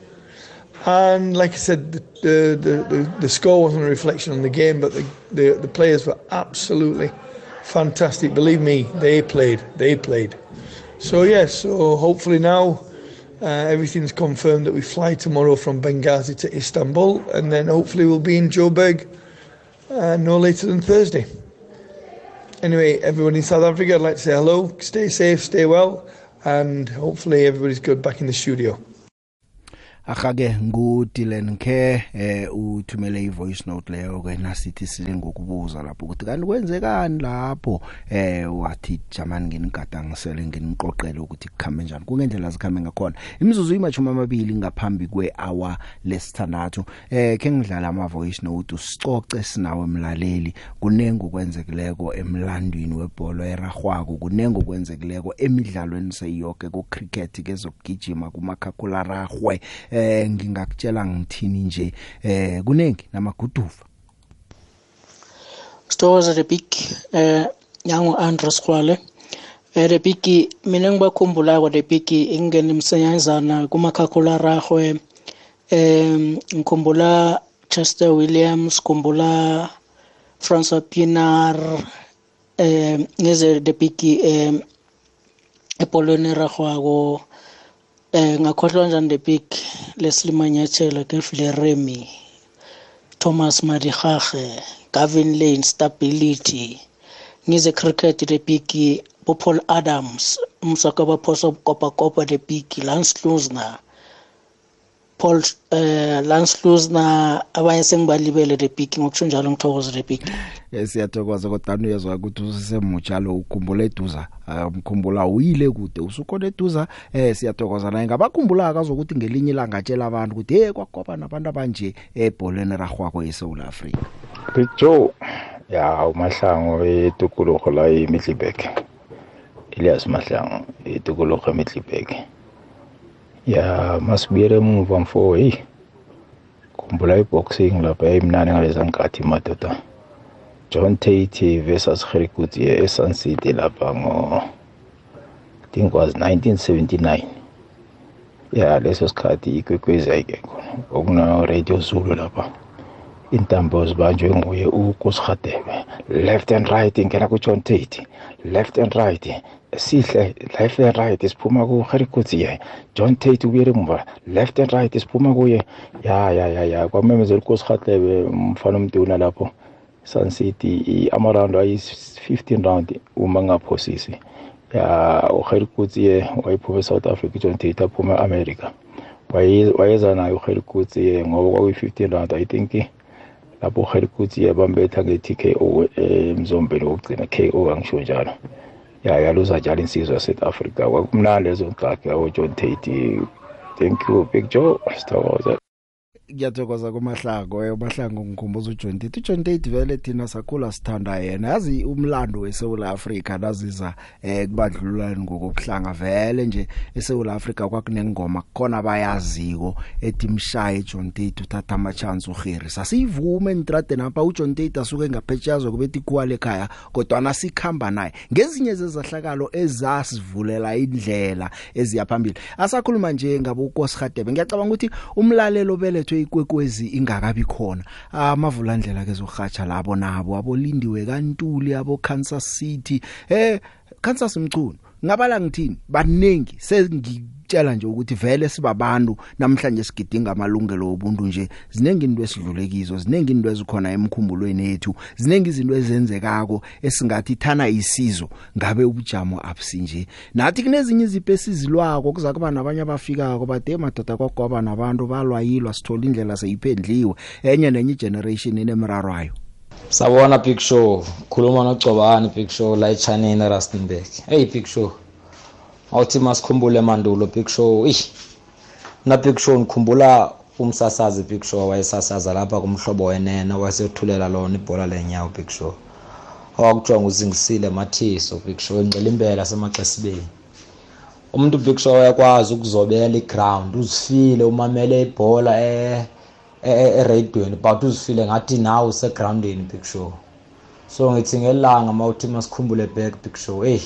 And like I said, the, the, the, the score wasn't a reflection on the game, but the, the, the players were absolutely fantastic. Believe me, they played. They played. So yes, so hopefully now uh, everything's confirmed that we fly tomorrow from Benghazi to Istanbul, and then hopefully we'll be in Joburg uh, no later than Thursday. Anyway, everyone in South Africa, I'd like to say hello, stay safe, stay well, and hopefully everybody's good back in the studio. Akake nguDylan Care eh uthumele ivoice note leyo ke nasithi sile ngokubuza lapho ukuthi kanti kwenzekani lapho? Eh wathi jamani nginigadangisele nginiqoqele ukuthi kukhambe njani. Kungendlela zikhambe ngakhona. Imizuzu imachuma amabili ngaphambi kwehour lesithandathu eh ke ngidlala ama voice note usicoce sinawe emlaleli. Kunengi okwenzekileko emlandweni webhola eragwako kunengi okwenzekileko emidlalweni seyoke ku cricket kezokugijima kumakhakhula ragwe eh ngingakutshela ngithini nje? Eh kunengi namaguduva. Stories the big eh yangu Andres Khwale eh the big mina ngibakhumbula kwa the big ingene imsenyazana kumakhakhula rahwe eh ngikhumbula Chester Williams ngikhumbula Francois Pienaar. Eh ngeze the big eh epolweni ragwako eh ngakhohlwa njani the big Leslie Manyachela Gefle Remy Thomas Madihage Gavin Lane Stability ngize cricket the big bo Paul Adams umsaka baphosa kopa kopa the big Lance Lusner Paul eh Lance Lusner abanye sengibalibele the big ngokusho njalo ngithokoza the big siyathokoza kodwa uyezwa ukuthi usesemutsha lo ukhumbula eduza umkhumbula uyile kude usukhona eduza. Eh siyathokoza naye. Ngabakhumbula akazokuthi ngelinye ilanga atshela abantu ukuthi hey kwakopa nabantu abanje ebholeni ragwako eSouth Africa Big Joe ya umahlango etukulugo la eMiddelburg Elias Mahlangu eTokologo eMiddelburg ya masibuyele emuva mfo hey khumbula iboxing lapha yayimnani ngaleza nkathi madoda. John Tate versus Gerikuti eSun City lapha ngo I think was 1979 ya leso sikhathi ikwekwezi ayikekho. Okuna radio Zulu lapha. Intambo zibanjwe nguye uKusigadebe left and right ingena kuJohn Tate left and right sihle left and right siphuma kuHerikuti ye John Tate ubuyele emuva. Left and right siphuma kuye. Ya ya ya ya kwamemezela uKusigadebe umfana omduna lapho. Sun City amaraundi ayi 15 round uma ngaphosisi. Ya uHerikuti ye wayephuma eSouth Africa John Tate aphuma eAmerica wayeza naye uHerikuti ye ngoba kwakuyi 15 round i think lapho uHerikuti yabambetha nge-TKO emzombeni wokugcina KO angisho njalo. Ya yaluza njalo insizwa yaSouth Africa. Kwakumnandi lezo nkathi yabo John Tate thank you Big Joe. Sithokoza ngiyathokoza kuMahlango eh uMahlango ngikhumbuza uJohn Tate uJohn Tate vele thina sakhula sithanda yena. Yazi umlando weSouth Africa naziza eh kubandlululani ngokubuhlanga vele nje eSouth Africa kwakunengoma khona abayaziko ethi mshaye uJohn Tate uthatha ama chance uGhiri sasivume entrade napha uJohn Tate asuke ngaphetshazo kubethi kuwale ekhaya kodwa nasikhamba naye. Ngezinye zezahlakalo ezasivulela indlela eziyaphambili asakhuluma nje ngabo uKosigadebe ngiyacabanga ukuthi umlalelo belethwe ikwekwezi ingakabi khona. Amavulandlela ke zohatsha labo nabo abolindiwe kantuli abo Kansas City. Eh Kansas mculo ngabala ngithini? Baningi sengitshela nje ukuthi vele sibabantu namhlanje sigidinga amalungelo obuntu nje. Zinengi into esidlulekizo zinengi into ezikhona emkhumbulweni yethu zinengi izinto ezenzekako esingathi thana isizo ngabe ubujamo abusinje nathi kunezinye izipho esizilwako kuza kuba nabanye abafikako bade madoda kwagoba nabantu balwayilwa sithola indlela seyiphendliwe. Enye nenye generation enemrarwayo Sabona Big Show, khuluma nogcobani Big Show la eChanini Rustenburg. Hey Big Show. Awuthi masikhumbule mandulo Big Show. Ish. Na Big Show ngikhumbula umsasazi Big Show wayesasaza lapha kumhlobo wenene wasethulela lona ibhola lenyawo Big Show. Awakuthiwa nguzingisile Mathiso Big Show ingcela impela semaxesibeni. Umuntu Big Show uyakwazi ukuzobela iground uzifile umamele ibhola eh eradiweni but uzifile ngathi nawe usegroundini big show so ngithi ngelanga mawuthi masikhumbule back big show hey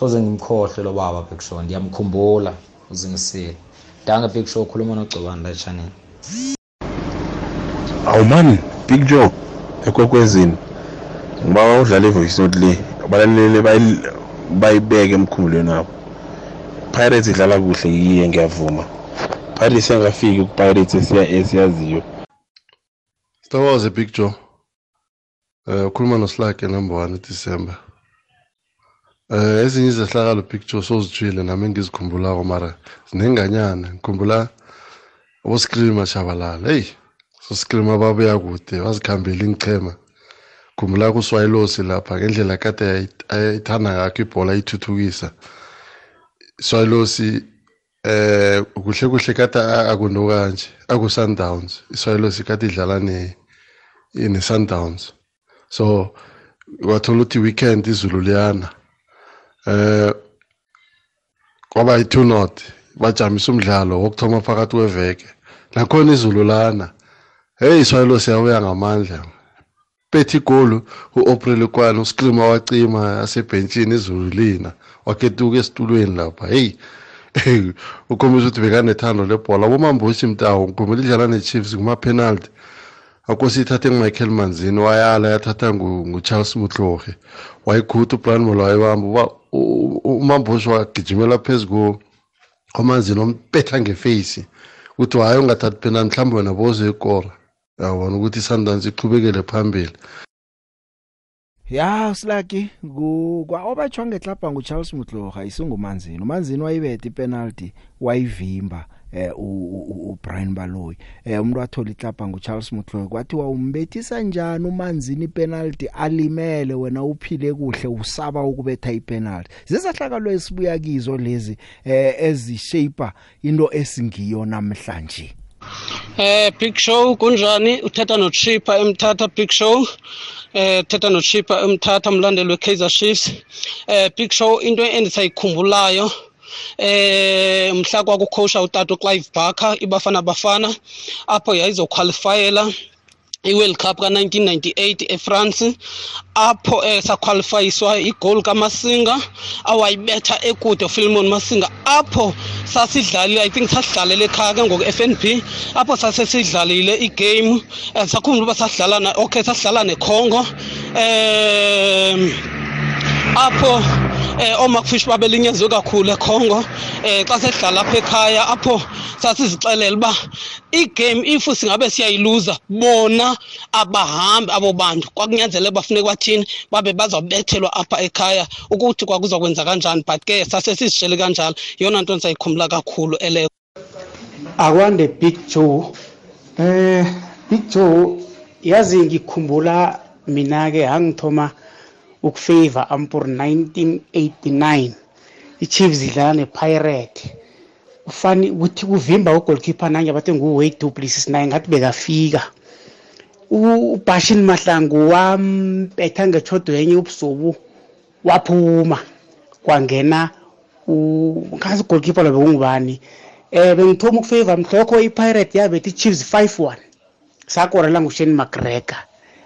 soze ngimkhohle lo baba big show ndiyamkhumbula uzingisile. Danke big show khuluma nogcobani la channel awu man big joe ekwekwezini. Ngiba udlala ivoice note le abalaleli bayibeke emkhumbulweni wabo pirates idlala kuhle yiye ngiyavuma. Pirates yangafiki ku-pirates esiyaziyo. Sithokoze big joe um ukhuluma noslake number one december. Um ezinye izehlakalo big joe sozithwile nami engizikhumbulako mara zinenganyana. Ngikhumbula aboscream ashabalala heyi soscream ababuya kude wazikhambela ingichema khumbula kuswayilosi lapha ngendlela kade ayithanda ngakho ibhola ayithuthukisa swayilosi eh kuhle kuhle kade akuno kanje aku Sundowns iswayelo sikade idlala ne ne Sundowns so wathola ukuthi weekend izulu liyana eh kwaba i2 not bajamisa umdlalo wokuthoma phakathi kweveke. Nakhona izulu lana hey iswayelo siyabuya ngamandla. Bethi igolu uOpril kwana uscreamer wacima asebhenchini izulu lina waketuka esitulweni lapha. Hey [LAUGHS] ukhombisa ukuthi bekanethando lebhola. Bomambushi mtawo ngikhumbula idlala ne-chiefs kuma-penalty. Akosi ithathe ngumichael manzini wayala yathatha ngucharles mutloge wayikhutha ubrian mola wayebamba umambushi wagijimela phezu komanzini ompetha ngefeyisi ukuthi hhayi ungathathi penalty mhlawumbe wena bozoyikora yabona ukuthi isundowns iqhubekele phambili. Ya silaki kwa obachwa ngehlapha nguCharles Mutloga isingumanzini. Umanzini wayibetha ipenalty wayivimba. Eh uBrian Baloyi. Eh umuntu wathola ihlapha nguCharles Mutloga kwathi wawumbethisa njani umanzini ipenalty alimele wena uphile kuhle usaba ukubetha ipenalty? Zizahlakalo esibuya kizo lezi eh ezishape into esingiyo namhlanje. Eh Big Show kunjani? Uthetha no Chipper emthatha Big Show. Eh uthetha no Chipper emthatha umlandeli we Kaizer Chiefs. Eh Big Show into endisayikhumbulayo eh mhla kwakukhosha utata Clive Barker ibafana bafana apho yayizoqualifyela i-World Cup ka-1998 eFrance apho eh saqualifyiswa igoal kaMasinga awayibetha ekude uPhilmon Masinga apho sasidlalile i think sasidlalela ekhaya ke ngoku FNB apho sasesidlalile igame eh, sakhumbula uba sasidlala okay sasidlala neCongo eh apho eh oMarkfish babelinyeziwe kakhulu eCongo eh xa sesidlala apha ekhaya apho sasizixelela uba igame if singabe siyayiluza bona abahambi abo bantu kwakunyanzeleka bafuneka bathini babe bazawubethelwa apha ekhaya ukuthi kwakuzokwenza kanjani but ke sase sizitshele kanjalo. Yeyona nto ndisayikhumbula kakhulu eleyo. Akwande big joe. Eh big joe yazi ngikhumbula mina ke hangithoma ukufavor ampur 1989 ichiefs idlala nepirate. Ufani ukuthi kuvimba ugolkeeper nange bathi nguwade duplessis naye ngathi bekafika. U- ubashini mahlangu wampetha ngechodo yenye ubusubu waphuma. Kwangena ngazi ugolkeeper lo bekungubani? Um bengithoma ukufavor mhlokho ipirate yabethi i-chiefs 5-1 sakorela ngushane mcgregor.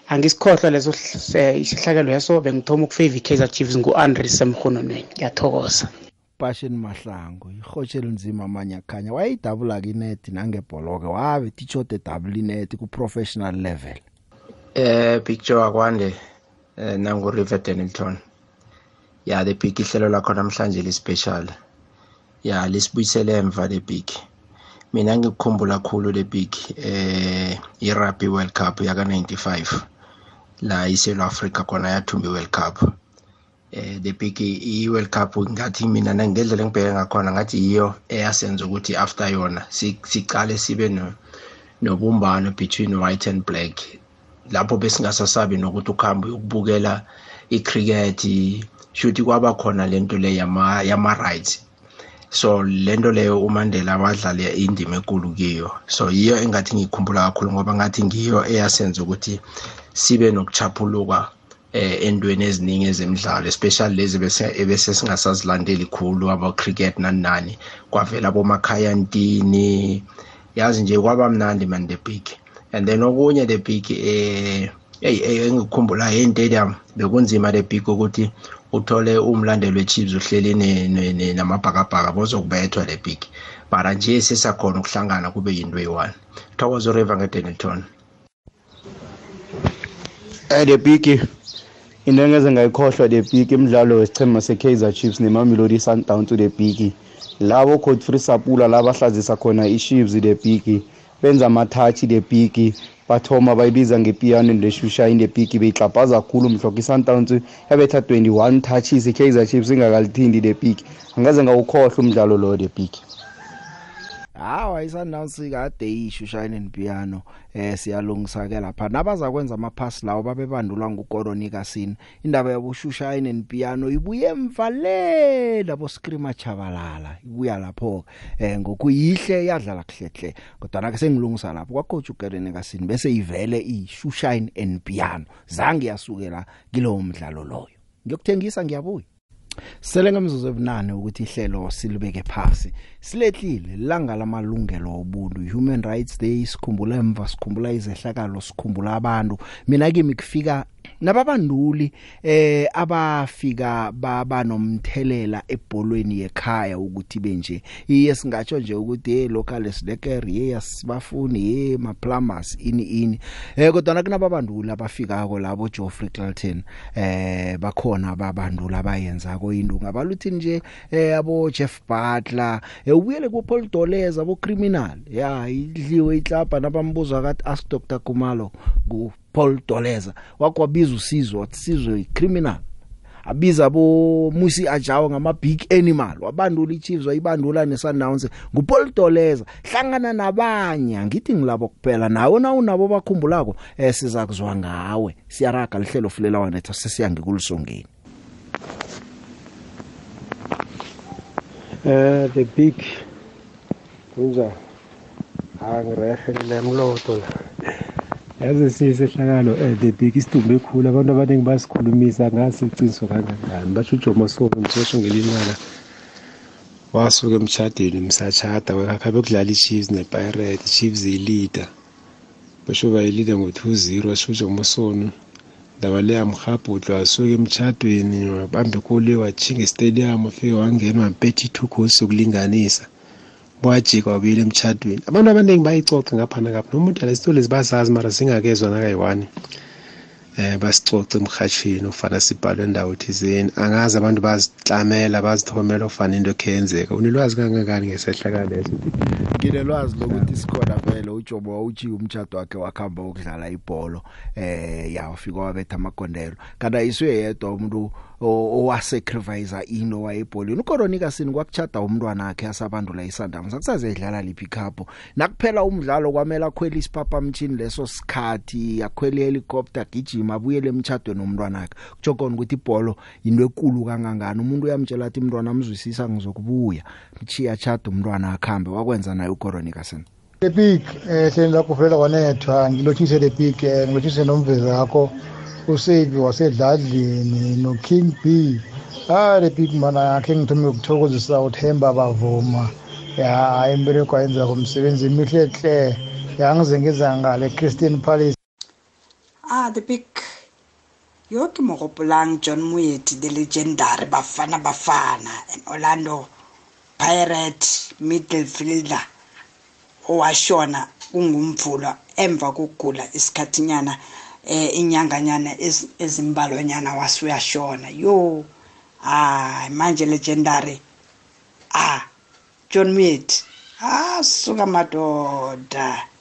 Angisikhohlwa leso hl- eh, isihlakelo leso bengithoma ukufavor i-kaizer chiefs ngu-andre semhononweni ngiyathokoza Passion Mahlangu ihotshela nzima amanye akhanya wayidabula kinet nangebholoke wabe tichode double net ku professional level Eh picture akwande eh nangu River Denilton. Ya the big ihlelo lakho namhlanje li special. Ya lisibuyisele emva le big. Mina ngikukhumbula kakhulu le big eh i Rugby World Cup yaka 95 la iSouth Africa khona yathumba iWorld Cup. Eh the big i World Cup ngathi mina nangendlela engibheke ngakhona ngathi yiyo eyasenza ukuthi after yona si- sicale sibe no nobumbano between white and black. Lapho besingasasabi nokuthi ukuhambe ukubukela icricket shuthi kwaba khona lento le yama yama rights so lento leyo uMandela wadlala indima enkulu kiyo. So yiyo engathi ngikhumbula kakhulu ngoba ngathi ngiyo eyasenza ukuthi sibe nokuchaphuluka eh endweni eziningi ezemidlalo especially lezi bese ebese singasazilandeli khulu aba cricket nani nani kwavela bomakhaya ntini. Yazi nje kwaba mnandi man the big. And then okunye the big eh hey engikhumbula hey stadium bekunzima the big ukuthi uthole umlandeli weChiefs uhleli ne- namabhakabhaka bozokubethwa le big. Bara nje sesakhona ukuhlangana kube yinto eyi-one. Thokoza uriver ngedenilton Eh the big into engeze ngayikhohlwa the big imidlalo wesichema se-Kaizer Chiefs nemamelodi Sundowns the big labo Godfrey Sapula la bahlazisa khona i-Chiefs the big benza amathachi the big bathoma bayibiza ngepiano ndeshusha in the big beyixabhaza kakhulu mhlokho i-Sundowns yabetha 21 touches i-Kaizer Chiefs ingakalithinti the big angeze ngawukhohlwa umdlalo lo the big hawa isannounce kade ishushine and piano eh siyalungisa ke lapha. Nabaza kwenza amapass lawo babebandulwa nguKoronika Sin indaba yabushushine and piano ibuye emvale labo screamer chabalala ibuya lapho eh ngokuyihle yadlala kuhlehle kodwa ke sengilungisa lapho. Kwacoach uKoronika Sin bese ivele ishushine and piano. Zange yasukela kilowo mdlalo loyo. Ngiyokuthengisa ngiyabuya. Sele ngemzuzu ebunane ukuthi ihlelo silibeke phasi. Silehlile langa lamalungelo obuntu Human Rights Day sikhumbula emva sikhumbula izehlakalo sikhumbula abantu. Mina kimi kufika nababanduli eh abafika baba nomthelela ebholweni yekhaya ukuthi benje. Iye singatsho nje ukuthi hey local slacker hey asibafuni hey ma plumbers ini ini. Eh kodwa kunababanduli abafikako labo Geoffrey Clalton eh bakhona ababanduli abayenza ko into ngabaluthi nje eh abo Jeff Butler eh ubuyele ku Paul Doleza abo criminal ya idliwe iklapa nabambuza kathi ask Dr Kumalo ku Paul Doleza wakwabiza usizo wathi sizwe icriminal abiza bo Musi Ajawa ngama big animal. Wabandula iChiefs wayibandula neSundowns. nguPaul Doleza hlangana nabanye. Ngithi ngilabo kuphela. Nawe na unabo bakhumbulako eh siza kuzwa ngawe. Siyaraga lihlelo fulela wanetha sesiyange kulisongeni Eh the big kunjani? Angirehe ngilemloto la. Yazi sisehlakalo um the big isidumbu ekhulu abantu abaningi basikhulumisa ngasiqiniso kangangani. Basho ujomosobo ngisosho ngelincala wasuka emshadweni msachada wakhabe kudlala i-chiefs ne-pirate i-chiefs iyi-leader basho bayilida ngo-two zero washo ujomosono ndaba leya mhabhudlo wasuka emshadweni wabamba ikole wajhinga estadium wafike wangena wampethi-two goals sokulinganisa wajika wabuyela emshadweni abantu abaningi bayicoca ngapha nakapha nomuntu alesito lezi bazazi mara singakezwa nakayi-one eh basicoce emhatshini ufana sibhalwe endawo thizeni. Angazi abantu bazitlamela bazithomela ufana into ekuyenzeka unelwazi kangangani ngesehlakalo leso nginelwazi lokuthi sikhona vele ujobo wawujiye umtshado wakhe wakhamba ukudlala ibholo eh yawafika wabetha amagondelo. Kanti ayiswe yedwa umuntu owasacrifice into wayebholini ukoronika sini kwakuchada umntwana wakhe asabandula isundowns akusaze idlala liphi cup nakuphela umdlalo kwamela akhwela isiphaphamtshini leso sikhathi akhwela helicopter gijima abuyele emtchadweni nomntwana wakhe kujokona ukuthi ibholo into ekulu kangangani. Umuntu uyamtshela athi umntwana amzwisisa ngizokubuya. Mchiya chada umntwana akhambe wakwenza naye ukoronika sini the big eh hleni lakho vela kwanethwa ngilotshise the big eh ngilotshise nomvezi wakho usevi wasedladlini no-king b. Ah the big man akhe ngithome ukuthokozisa uthemba bavuma. Ya hayi imbereko ayenza komsebenzi imihle hle. Yangize ngeza ngale christian palace. Ah the big yo ke mo gopolang john moeti the legendary bafana bafana an orlando pirate middlefielder owashona kungumvula emva kokugula isikhathinyana eh inyanganyana ezimbalwanyana wasuyashona yo ah manje legendary ah John Mead ah suka madoda.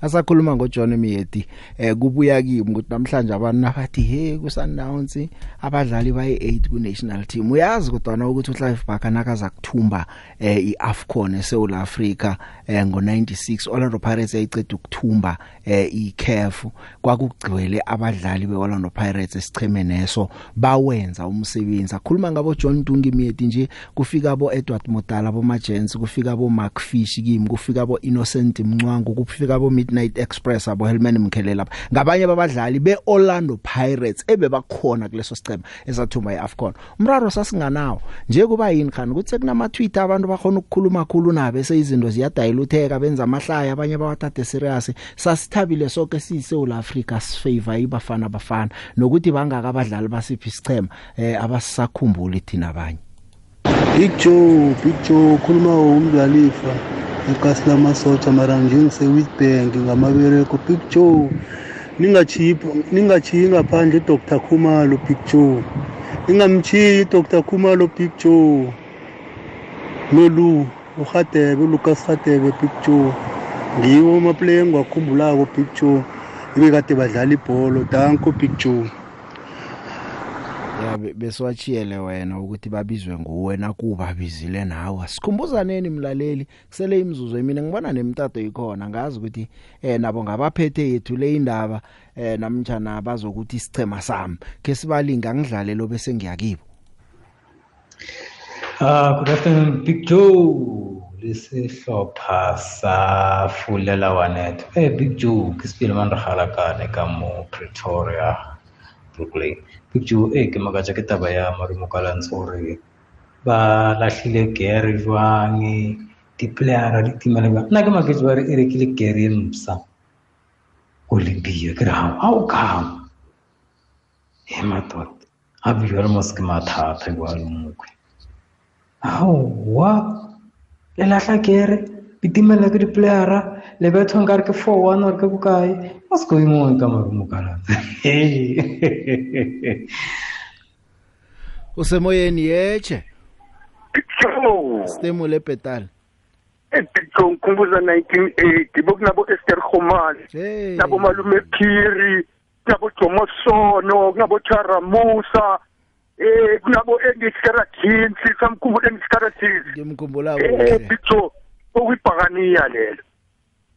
Asakhuluma ngoJohn Miyeti eh kubuya kimi ukuthi namhlanje abantu nabathi hey ku Sundowns abadlali baye 8 ku national team. Uyazi kodwa ukuthi uClive Barker nakaza kuthumba eh iAfcon eSouth Africa eh ngo96 Orlando Pirates yayiceda ukuthumba eh iCAF kwakugcwele abadlali beOrlando Pirates esicheme neso bawenza umsebenzi. Akhuluma ngabo John Dungi Miyeti nje kufika abo Edward Modala abo Magents kufika abo Mark Fish kimi kufika abo Innocent Mncwangu kufika abo Midnight Express abo Helman Mkhelela lapha. Ngabanye babadlali beOrlando Pirates ebebakhona kuleso sicema esathuma iAfcon. Umraro sasinganawo. Nje kuba yini khani? Ukuthi kunama tweet abantu bakhona ukukhuluma khulu nabe bese izinto ziyadayilutheka benza amahlaya abanye bawathathe serious. Sasithabile sonke siyiSouth Africa sifavor ibafana bafana. Nokuthi bangaka abadlali basiphi isicema eh abasakhumbuli thina abanye. Big Joe Big Joe khuluma umdlalifa ekasi lamasotsha mara nje ngise-witbank ngamabereko big joe ningachiyi ngaphandle dr. Khumalo big joe ningamchiyi dr. Khumalo big joe nolu uhatebe lucas hatebe big joe ngiwo amaplayer engiwakhumbulako big joe ebekade badlala ibholo danko big joe ya besiwachiyele wena ukuthi babizwe nguwe nakuba bizile nawe. Sikhumbuzaneni mlaleli kusele imizuzu emine ngibona nemtato ikhona. Ngazi ukuthi eh nabo ngabaphethe yethu le indaba eh namtjana bazokuthi isichema sami. Ke sibalinga ngidlale lo bese ngiyakibo. Ah good afternoon Big Joe. Lesihlopha safulela wanet. Eh Big Joe ke sipile man re galakane ka mo Pretoria. Brooklyn. Picture e ke makatsa ke taba ya marumo kalantsho gore ba lahlile Gary jwang di-playera di timela jwang nna ke maketse ba re e rekile Gary msa Olympia ke re o kama he matot a re mos ke mathata le mokwe ao wa? Le lahla Gary? Di timela ke di-playera le betho nkare ke four one or ke bokae? What's going on ka marumo kalantsho usemoyeni yeche stemule petal Joe ngikhumbuza 1980 bokunabo Esther Khomali nabo malume Phiri nabo Jomo Sono kunabo Chara Musa eh kunabo Engiskara Jinsi samkhumbula Engiskara Jinsi ngimkhumbula Joe okuyibhakaniya lelo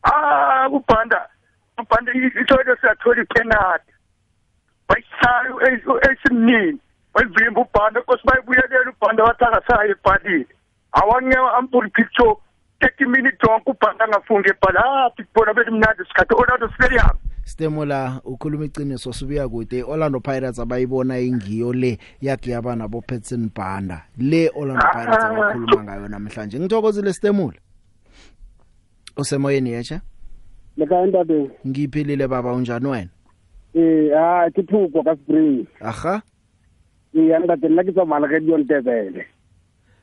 ah kubhanda kubhanda isolo siyathola ipenalty bayisayo esimnini bayivimba ubhanda kose bayibuyelela ubhanda wathi akasayo ebhalile awanyewa ampuli picture 30 minutes wonke ubhanda angafunge bhala hapi kubona belimnandi isikhathi Orlando Stadium Stemula ukhuluma iqiniso sibuya kude Orlando Pirates abayibona ingiyo le yakhe yabana bo Petson Banda le Orlando Pirates abakhuluma ngayo namhlanje ngithokozile Stemula Usemoyeni yesha? Leka endabeni Ngiphilile baba unjani wena? Eh ah ke thuko ka spring Aha. Eh angade nna ke tsa mala ke dion tebele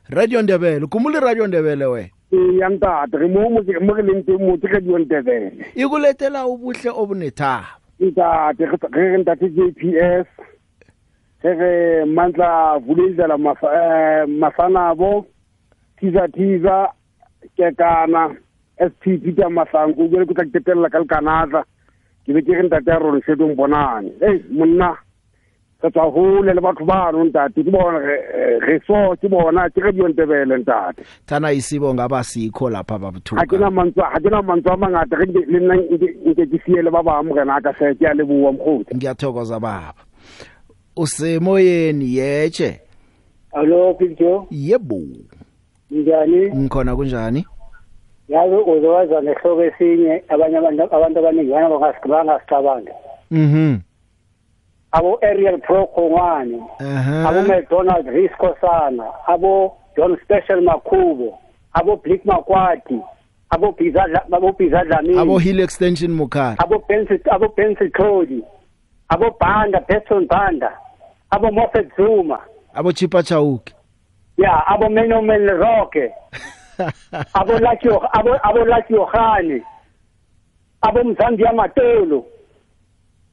Radio Ndebele kumule Radio Ndebele we eh yangtate re mo mo ke mo ke leng teng mo ke dion tebele ikuletela ubuhle obunethaba. Ntate re re ntate JPS re re mantla vulindlela mafa eh masanabo tiza tiza kekana. SP Peter Masangu ke re ke tla ketelela ka lekanatla. Ke be ke re ntate ya rona setong bonane hey monna ka tswa hole le batho bano ntate. Ke bona re so ke bona ke re diontebele ntate. Thana isibo ngaba sikho lapha ha ke babuthuka na mantswe ha ke na mantswe a mangata ge le nna nke ke siele ba bang morena a ka se ke a leboa mokgotsi. Ngiyathokoza baba. Usemoyeni yeche allo picture yebo. Njani? Ngikhona kunjani? Yazi uzowaza nehloko esinye abanye abantu abantu abaningi bana bangasicabanga. Mhm. Abo Ariel Pro Kongwane abo McDonald Risco sana abo John Special Makhubo abo Blick Makwati abo Bizadla abo Bizadla mini abo hill extension mukhaya abo Pencil abo Pencil Cody abo Banda Person Banda abo Moffat Zuma. Abo chipa chauki ya abo Meno [LAUGHS] Melroke abo Lucky abo abo Lucky Yohane abo Mzambi Amatolo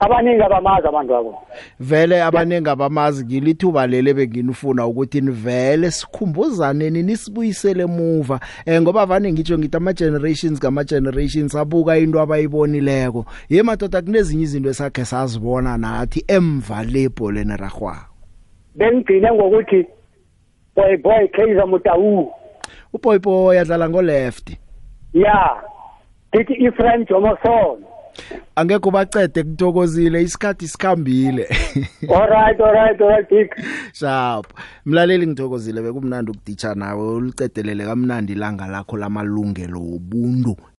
abaningi abamazi abantu abo. Vele abanengi abamazi ngilithuba lele benginifuna ukuthi nivele sikhumbuzane nisibuyisele emuva. Eh ngoba vane ngitsho ngithi ama generations ngama generations abuka into abayibonileko. Ye madoda kunezinye izinto esakhe sazibona nathi emva lebholeni ragwa bengigcine ngokuthi boy boy Kaizer Mutawu boy yadlala ngo left ya ngithi Ephraim Jomoson angeke ubacede kuthokozile isikhathi sikhambile. [LAUGHS] Alright alright alright big. Sharp. Mlaleli ngithokozile bekumnandi ukuditsha nawe ulicedelele kamnandi ilanga lakho lamalungelo obuntu